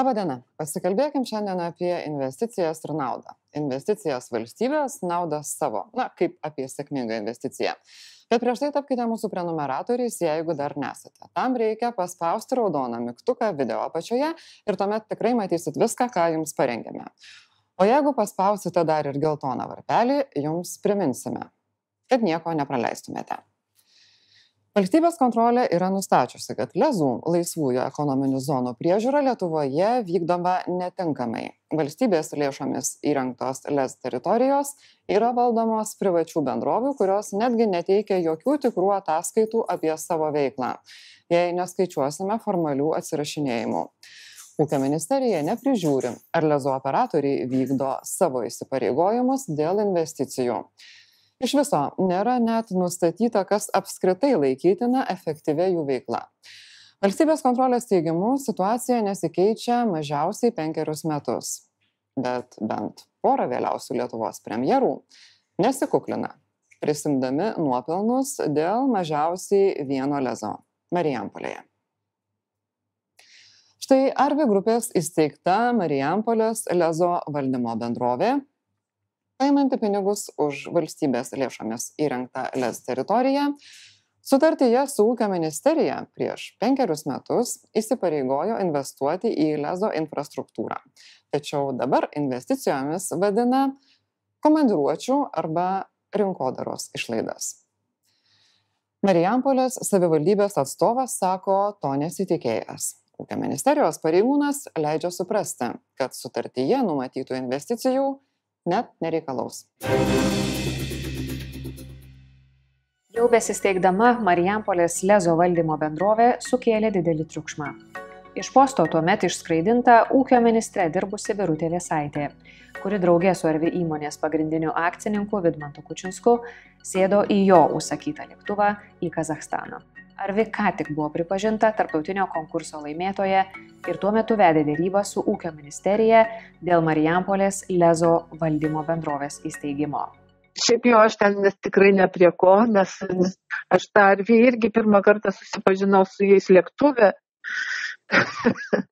Labadiena. Pasikalbėkim šiandien apie investicijas ir naudą. Investicijas valstybės, naudą savo. Na, kaip apie sėkmingą investiciją. Bet prieš tai tapkite mūsų prenumeratoriais, jeigu dar nesate. Tam reikia paspausti raudoną mygtuką video apačioje ir tuomet tikrai matysit viską, ką jums parengėme. O jeigu paspausite dar ir geltoną varpelį, jums priminsime, kad nieko nepraleistumėte. Valstybės kontrolė yra nustačiusi, kad lezų laisvųjų ekonominių zonų priežiūra Lietuvoje vykdoma netinkamai. Valstybės lėšomis įrengtos lez teritorijos yra valdomos privačių bendrovių, kurios netgi neteikia jokių tikrų ataskaitų apie savo veiklą, jei neskaičiuosime formalių atsirašinėjimų. Ūkio ministerija neprižiūri, ar lezo operatoriai vykdo savo įsipareigojimus dėl investicijų iš viso nėra net nustatyta kas apskritai laikytina efektyvia jų veikla. Valstybės kontrolės teigimu situacija nesikeičia mažiausiai penkerius metus. Bet bent pora vėliausių lietuvos premjerų nesikuklina prisimdami nuopelnus dėl mažiausiai vieno lezo marijampolėje. Štai arvi grupės įsteigta marijampolės lezo valdymo bendrovė paimanti pinigus už valstybės lėšomis įrengtą lez teritoriją sutartyje su ūkio ministerija prieš penkerius metus įsipareigojo investuoti į lezo infrastruktūrą. Tačiau dabar investicijomis vadina komandiruočių arba rinkodaros išlaidas. Marijampolės savivaldybės atstovas sako to nesitikėjęs. Ūkio ministerijos pareigūnas leidžia suprasti kad sutartyje numatytų investicijų net nereikalaus. Jau besisteigdama Marijampolės lezo valdymo bendrovė sukėlė didelį triukšmą. Iš posto tuomet išskraidinta ūkio ministre dirbusi Birutė Vėsaitė, kuri draugė su Arvi įmonės pagrindiniu akcininku Vidmantu Kučinsku sėdo į jo užsakytą lėktuvą į Kazahstaną. Arvi ką tik buvo pripažinta tarptautinio konkurso laimėtoja ir tuo metu vedė dėrybą su ūkio ministerija dėl Marijampolės lezo valdymo bendrovės įsteigimo. Šiaip jau aš ten nes tikrai ne prie ko, nes aš tą Arvi irgi pirmą kartą susipažinau su jais lėktuvė.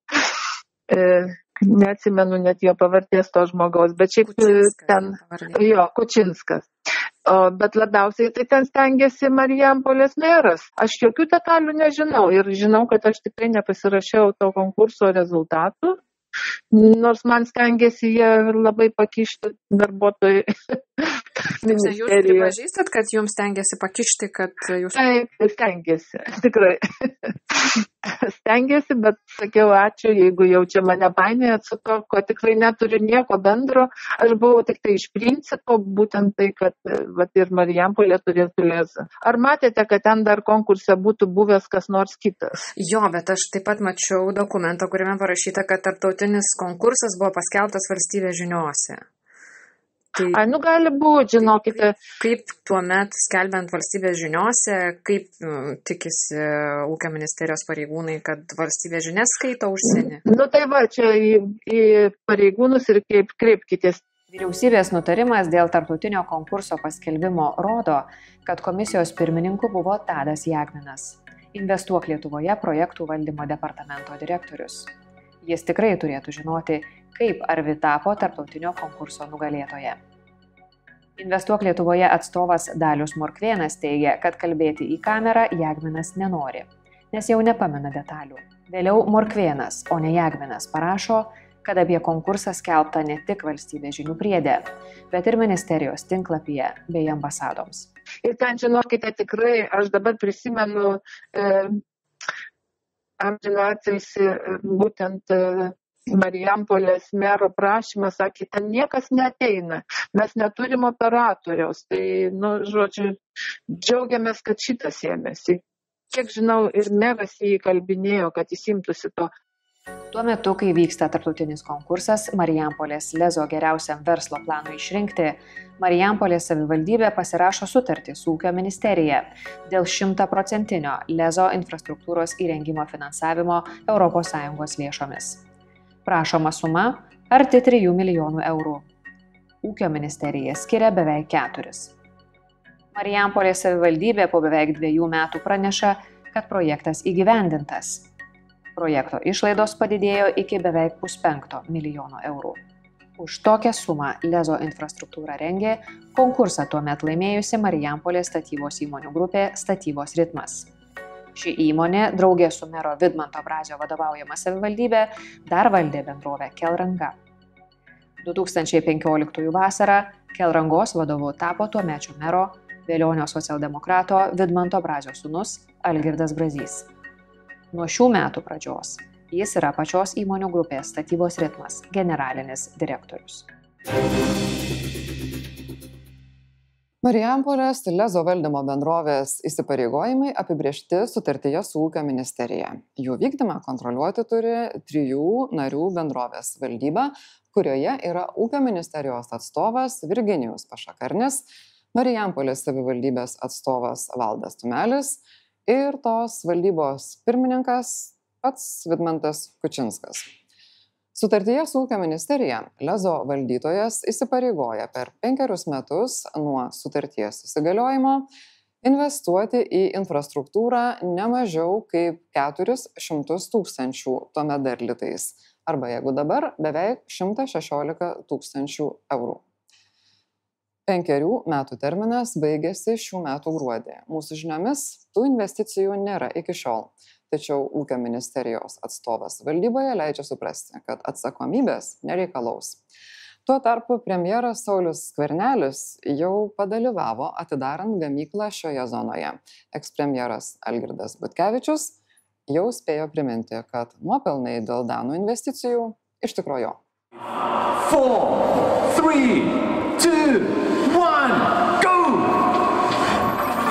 E, neatsimenu net jo pavardės to žmogaus, bet šiaip Kučinskas, ten, jo, Kučinskas. O, bet labiausiai tai ten stengiasi Marijampolės meras. Aš jokių detalių nežinau ir žinau, kad aš tikrai nepasirašiau to konkurso rezultatų, nors man stengiasi jie labai pakišti darbuotojai Jūs pripažįstat, kad jums stengiasi pakišti, kad jūs. Taip, stengiasi, tikrai. stengiasi, bet sakiau ačiū, jeigu jau čia mane painėjat su to, ko tikrai neturi nieko bendro. Aš buvau tik tai iš principo, būtent tai, kad vat, ir Marijampolė turėtų lėzą. Ar matėte, kad ten dar konkurse būtų buvęs kas nors kitas? Jo, bet aš taip pat mačiau dokumentą, kuriame parašyta, kad tarptautinis konkursas buvo paskelbtas valstybės žiniuose. Tai, Ai, nu gali būti, žinokite. Kaip tuo met skelbiant valstybės žiniuose, kaip nu, tikisi ūkio ministerijos pareigūnai, kad valstybės žinias skaito užsienį? Nu tai va, čia į, į pareigūnus ir kaip kreipkitės. Vyriausybės nutarimas dėl tarptautinio konkurso paskelbimo rodo, kad komisijos pirmininku buvo Tadas Jagminas, Investuok Lietuvoje projektų valdymo departamento direktorius. Jis tikrai turėtų žinoti, kaip Arvi tapo tarptautinio konkurso nugalėtoje. Investuok Lietuvoje atstovas Dalius Morkvėnas teigia, kad kalbėti į kamerą Jagminas nenori, nes jau nepamena detalių. Vėliau Morkvėnas, o ne Jagminas, parašo, kad apie konkursą skelbta ne tik valstybės žinių priedė, bet ir ministerijos tinklapyje bei ambasadoms. Ir ten, žinokite, tikrai, aš dabar prisimenu e, amžinatilsi būtent e, Marijampolės mero prašymą, sakė, ten niekas neteina, mes neturim operatoriaus. Tai, nu, žodžiu, džiaugiamės, kad šitas ėmėsi. Kiek žinau, ir meras jį kalbinėjo, kad jis imtųsi to. Tuo metu, kai vyksta tarptautinis konkursas Marijampolės lezo geriausiam verslo planui išrinkti, Marijampolės savivaldybė pasirašo sutartį su ūkio ministerija dėl šimtaprocentinio lezo infrastruktūros įrengimo finansavimo ES lėšomis. Prašoma suma arti 3 milijonų eurų. Ūkio ministerija skiria beveik 4. Marijampolės savivaldybė po beveik dviejų metų praneša, kad projektas įgyvendintas. Projekto išlaidos padidėjo iki beveik puspenkto milijono eurų. Už tokią sumą Lezo infrastruktūra rengė konkursą tuo metu laimėjusi Marijampolės statybos įmonių grupė Statybos ritmas. Ši įmonė, draugė su mero Vidmanto Brazio vadovaujama savivaldybė, dar valdė bendrovę Kelranga. 2015 vasarą Kelrangos vadovu tapo tuo mečio mero Vėlionio socialdemokrato Vidmanto Brazio sūnus Algirdas Brazys. Nuo šių metų pradžios jis yra pačios įmonių grupės statybos ritmas generalinis direktorius. Marijampolės Lezo valdymo bendrovės įsipareigojimai apibriešti sutartyje su ūkio ministerija. Jų vykdymą kontroliuoti turi trijų narių bendrovės valdyba, kurioje yra ūkio ministerijos atstovas Virginijus Pašakarnis, Marijampolės savivaldybės atstovas Valdas Tumelis ir tos valdybos pirmininkas pats Vidmantas Kučinskas. Sutartyje su ūkio ministerija Lezo valdytojas įsipareigoja per penkerius metus nuo sutarties įsigaliojimo investuoti į infrastruktūrą ne mažiau kaip 400 tūkstančių tuomet dar litais, arba jeigu dabar beveik 116 tūkstančių eurų penkerių metų terminas baigėsi šių metų gruodį. Mūsų žiniomis tų investicijų nėra iki šiol. Tačiau ūkio ministerijos atstovas valdyboje leidžia suprasti kad atsakomybės nereikalaus. Tuo tarpu premjeras saulius skvernelis jau padalyvavo atidarant gamyklą šioje zonoje. Ekspremjeras algirdas butkevičius jau spėjo priminti kad nuopelnai dėl danų investicijų iš tikro jo. Four, three, two,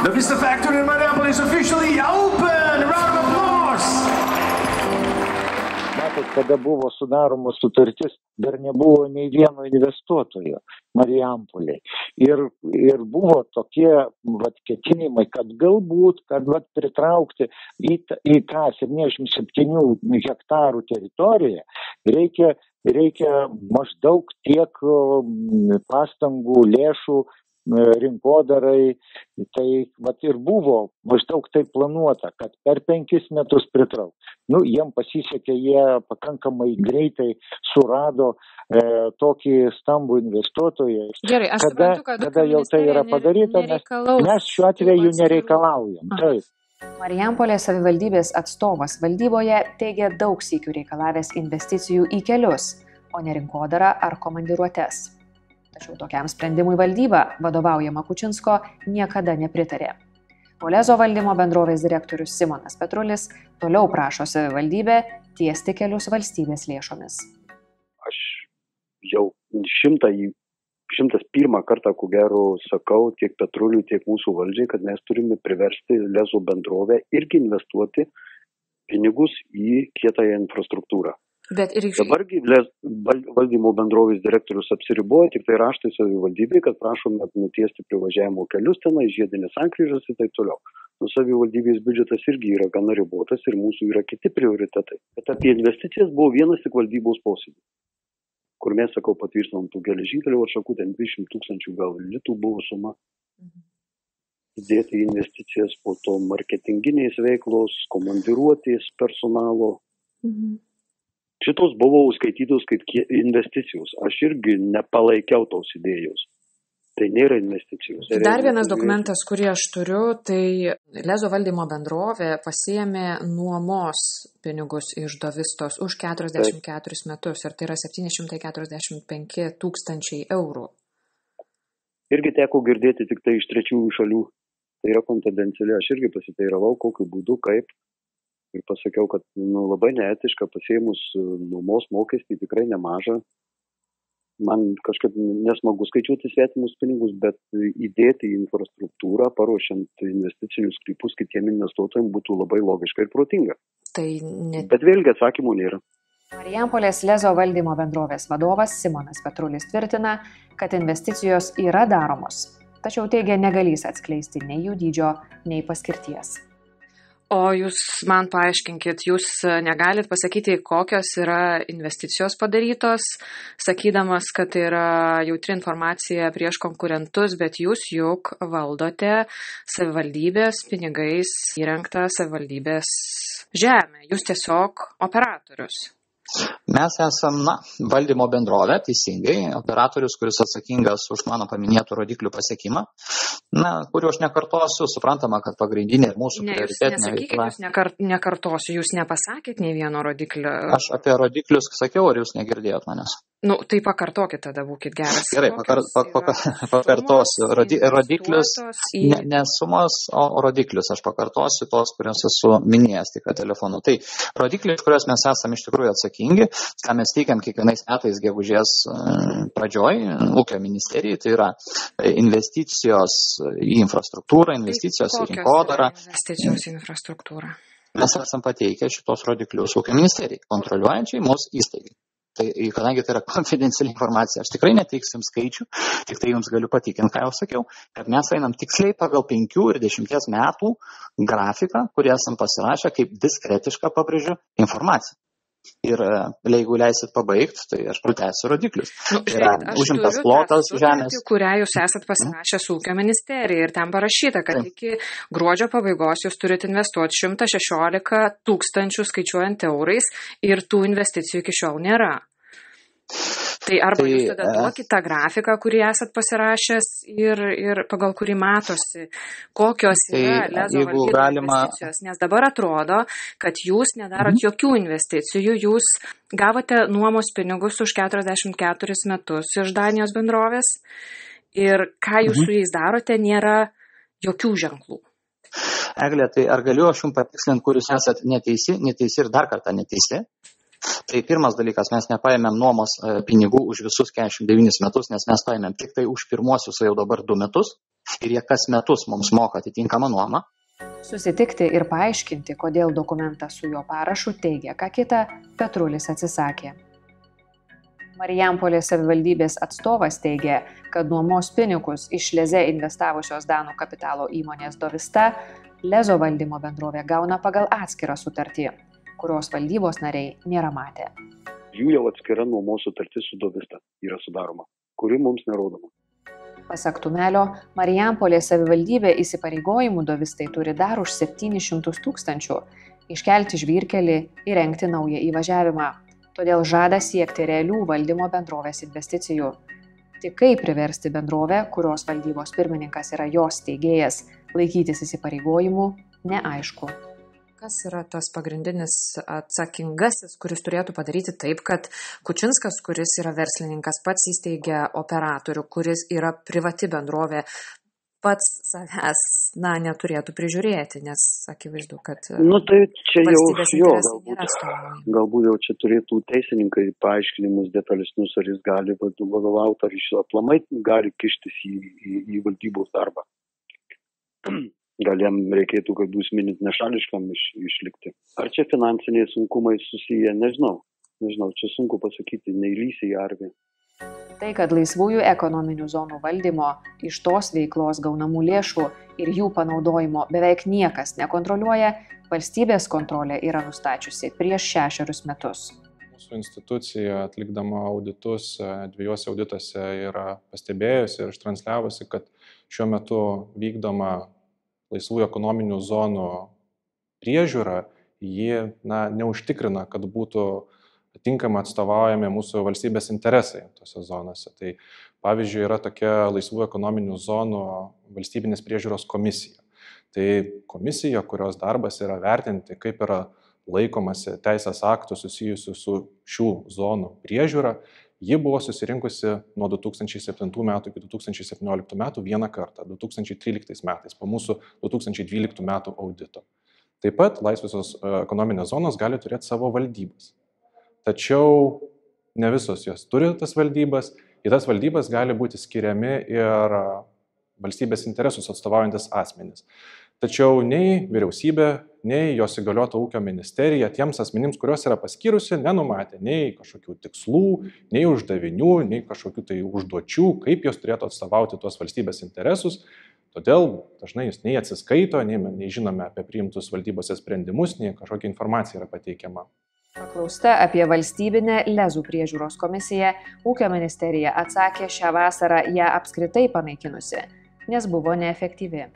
The Vista Factory in Mariupol is officially open. Round of applause. Matot, kada buvo sudaroma sutartis, dar nebuvo nei vieno investuotojo Marijampolė. Ir, ir buvo tokie vat, ketinimai, kad galbūt, kad vat, pritraukti į, į tą 77 hektarų teritoriją reikia reikia maždaug tiek pastangų, lėšų rinkodarai, tai vat ir buvo maždaug taip planuota, kad per penkis metus pritrauks. Nu, jiem pasisekė, jie pakankamai greitai surado e, tokį stambų investuotoją. Gerai, aš kada, suprantu, kad kada jau tai yra padaryta, mes, mes šiuo atveju nereikalaujam. Taip. Marijampolės savivaldybės atstovas valdyboje teigia daug sykių reikalavęs investicijų į kelius, o ne rinkodarą ar komandiruotes. Tačiau tokiam sprendimui valdyba, vadovaujama Kučinsko, niekada nepritarė. Olezo valdymo bendrovės direktorius Simonas Petrulis toliau prašo savivaldybę tiesti kelius valstybės lėšomis. Aš jau šimtą, šimtas pirmą kartą, ko gero, sakau tiek Petruliui, tiek mūsų valdžiai, kad mes turime priversti Lezo bendrovę irgi investuoti pinigus į kietąją infrastruktūrą. Bet ir iš... Dabargi valdymo bendrovės direktorius apsiriboja tik tai raštai savivaldybei, kad prašome nutiesti privažiavimo kelius tenai, žiedinės sankryžas ir taip toliau. Nu, savivaldybės biudžetas irgi yra gana ribotas ir mūsų yra kiti prioritetai. Bet apie investicijas buvo vienas tik valdybos posėdis, kur mes, sakau, patvirtinom tų geležinkelių atšakų, ten 200 tūkstančių gal litų buvo suma. Įdėti investicijas, po to marketinginės veiklos, komandiruotės personalo. Mhm šitos buvo užskaitytos kaip investicijos. Aš irgi nepalaikiau tos idėjos. Tai nėra investicijos. Tai Dar vienas dokumentas, kurį aš turiu, tai Lezo valdymo bendrovė pasiemė nuomos pinigus iš Dovistos už 44 Taip. metus ir tai yra 745 tūkstančiai eurų. Irgi teko girdėti tik tai iš trečiųjų šalių. Tai yra konfidencialiai. Aš irgi pasiteiravau, kokiu būdu, kaip ir pasakiau, kad nu, labai neetiška pasėmus e, nuomos mokestį tikrai nemažą. Man kažkaip nesmagu skaičiuoti svetimus pinigus, bet įdėti į infrastruktūrą, paruošiant investicinius sklypus kitiem investuotojams būtų labai logiška ir protinga. Tai net... Bet vėlgi atsakymų nėra. Marijampolės Lezo valdymo bendrovės vadovas Simonas Petrulis tvirtina, kad investicijos yra daromos, tačiau teigia negalys atskleisti nei jų dydžio, nei paskirties. O jūs man paaiškinkit, jūs negalit pasakyti, kokios yra investicijos padarytos, sakydamas, kad tai yra jautri informacija prieš konkurentus, bet jūs juk valdote savivaldybės pinigais įrengtą savivaldybės žemę. Jūs tiesiog operatorius. Mes esam, na, valdymo bendrovė, teisingai, operatorius, kuris atsakingas už mano paminėtų rodiklių pasiekimą, na, kuriuo aš nekartosiu, suprantama, kad pagrindinė ir mūsų Ne, prioritetinė nesakykit, jūs nekar, nekartosiu, jūs nepasakėt nei vieno rodiklio. Aš apie rodiklius sakiau, ar jūs negirdėjot manęs? Nu, tai pakartokit tada, būkit geras. Gerai, pakar, pak, pak, pakartosiu. Rodi, rodiklius, į... ne, ne sumas, o rodiklius. Aš pakartosiu tos, kuriuos esu minėjęs tik telefonu. Tai rodikliai, iš kuriuos mes esame iš tikrųjų atsakingi, ką mes teikiam kiekvienais metais gegužės e, pradžioj ūkio ministerijai, tai yra investicijos į infrastruktūrą, investicijos į Kokios rinkodarą. Investicijos į infrastruktūrą. Mes esam pateikę šitos rodiklius ūkio ministerijai, kontroliuojančiai mūsų įstaigai. Tai kadangi tai yra konfidenciali informacija, aš tikrai neteiksim skaičių, tik tai jums galiu patikinti, ką jau sakiau, kad mes einam tiksliai pagal 5 ir 10 metų grafiką, kurį esam pasirašę kaip diskretišką, pabrėžiu, informaciją. Ir e, jeigu leisit pabaigti, tai aš pratęsiu rodiklius. Nu, Tai yra užimtas plotas sutartį, žemės. kurią jūs esat pasirašę su ūkio ministerija ir ten parašyta, kad Taip. iki gruodžio pabaigos jūs turite investuoti 116 tūkstančių skaičiuojant eurais ir tų investicijų iki šiol nėra. Tai arba Tai, jūs tada e, duokit tą grafiką, kurį esat pasirašęs ir, ir pagal kurį matosi, kokios Tai, yra lezo valdymo galima- investicijos. Nes dabar atrodo, kad jūs nedarot Mhm. jokių investicijų, jūs gavote nuomos pinigus už 44 metus iš Danijos bendrovės ir ką jūs Mhm. su jais darote, nėra jokių ženklų. Eglė, tai ar galiu aš jums patikslinti, kur jūs esate neteisi, neteisi ir dar kartą neteisi? Tai pirmas dalykas, mes nepaėmėm nuomos e, pinigų už visus 49 metus, nes mes paėmėm tik tai už pirmosius jau dabar 2 metus ir jie kas metus mums moka atitinkamą nuomą. Susitikti ir paaiškinti, kodėl dokumentą su jo parašu teigia ką kita, Petrulis atsisakė. Marijampolės savivaldybės atstovas teigia, kad nuomos pinigus iš Leze investavusios Danų kapitalo įmonės Dovista Lezo valdymo bendrovė gauna pagal atskirą sutartį, kurios valdybos nariai nėra matę. Jų jau atskira nuomos sutartis su Dovista yra sudaroma, kuri mums nerodoma. Pasak Tumelio, Marijampolės savivaldybė įsipareigojimų Dovistai turi dar už 700 tūkstančių iškelti žvyrkelį, įrengti naują įvažiavimą. Todėl žada siekti realių valdymo bendrovės investicijų. Tik kaip priversti bendrovę, kurios valdybos pirmininkas yra jos steigėjas, laikytis įsipareigojimų, neaišku. Kas yra tas pagrindinis atsakingasis, kuris turėtų padaryti taip, kad Kučinskas, kuris yra verslininkas, pats įsteigia operatorių, kuris yra privati bendrovė, pats savęs, na, neturėtų prižiūrėti, nes akivaizdu, kad Nu tai čia jau, jo, galbūt, galbūt jau čia turėtų teisininkai paaiškinimus detalesnius, ar jis gali vadovauti, ar jis aplamai gali kištis į, į, į valdybos darbą. Gal jam reikėtų, kad jūs minit nešališkam iš, išlikti. Ar čia finansiniai sunkumai susiję, nežinau. Nežinau, čia sunku pasakyti, neįlysi į arvį. Tai, kad laisvųjų ekonominių zonų valdymo, iš tos veiklos gaunamų lėšų ir jų panaudojimo beveik niekas nekontroliuoja, valstybės kontrolė yra nustačiusi prieš šešerius metus. Mūsų institucija atlikdama auditus e, dviejose audituose yra pastebėjusi ir ištransliavusi, kad šiuo metu vykdoma laisvųjų ekonominių zonų priežiūra, ji na, neužtikrina, kad būtų tinkamai atstovaujami mūsų valstybės interesai tose zonose. Tai pavyzdžiui, yra tokia laisvų ekonominių zonų valstybinės priežiūros komisija. Tai komisija, kurios darbas yra vertinti, kaip yra laikomasi teisės aktų susijusių su šių zonų priežiūra, ji buvo susirinkusi nuo 2007 metų iki 2017 metų vieną kartą, 2013 metais, po mūsų 2012 metų audito. Taip pat laisvosios e, ekonominės zonos gali turėti savo valdybas. Tačiau ne visos jos turi tas valdybas, į tas valdybas gali būti skiriami ir valstybės interesus atstovaujantis asmenys. Tačiau nei vyriausybė, nei jos įgaliota ūkio ministerija tiems asmenims, kuriuos yra paskyrusi, nenumatė nei kažkokių tikslų, nei uždavinių, nei kažkokių tai užduočių, kaip jos turėtų atstovauti tuos valstybės interesus Todėl dažnai jis nei atsiskaito, nei, nei žinome apie priimtus valdybose sprendimus, nei kažkokia informacija yra pateikiama. Paklausta apie valstybinę lezų priežiūros komisiją, ūkio ministerija atsakė šią vasarą ją apskritai panaikinusi, nes buvo neefektyvi.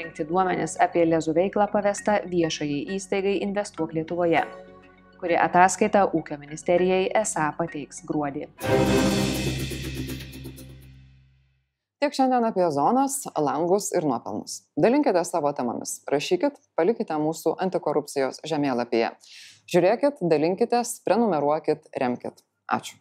Rinkti duomenis apie lezų veiklą pavesta viešajai įstaigai Investuok Lietuvoje, kuri ataskaitą ūkio ministerijai esą pateiks gruodį. Tiek šiandien apie zonas, langus ir nuopelnus. Dalinkite savo temomis, rašykit, palikite mūsų antikorupcijos žemėlapyje. Žiūrėkit, dalinkitės, prenumeruokit, remkit. Ačiū.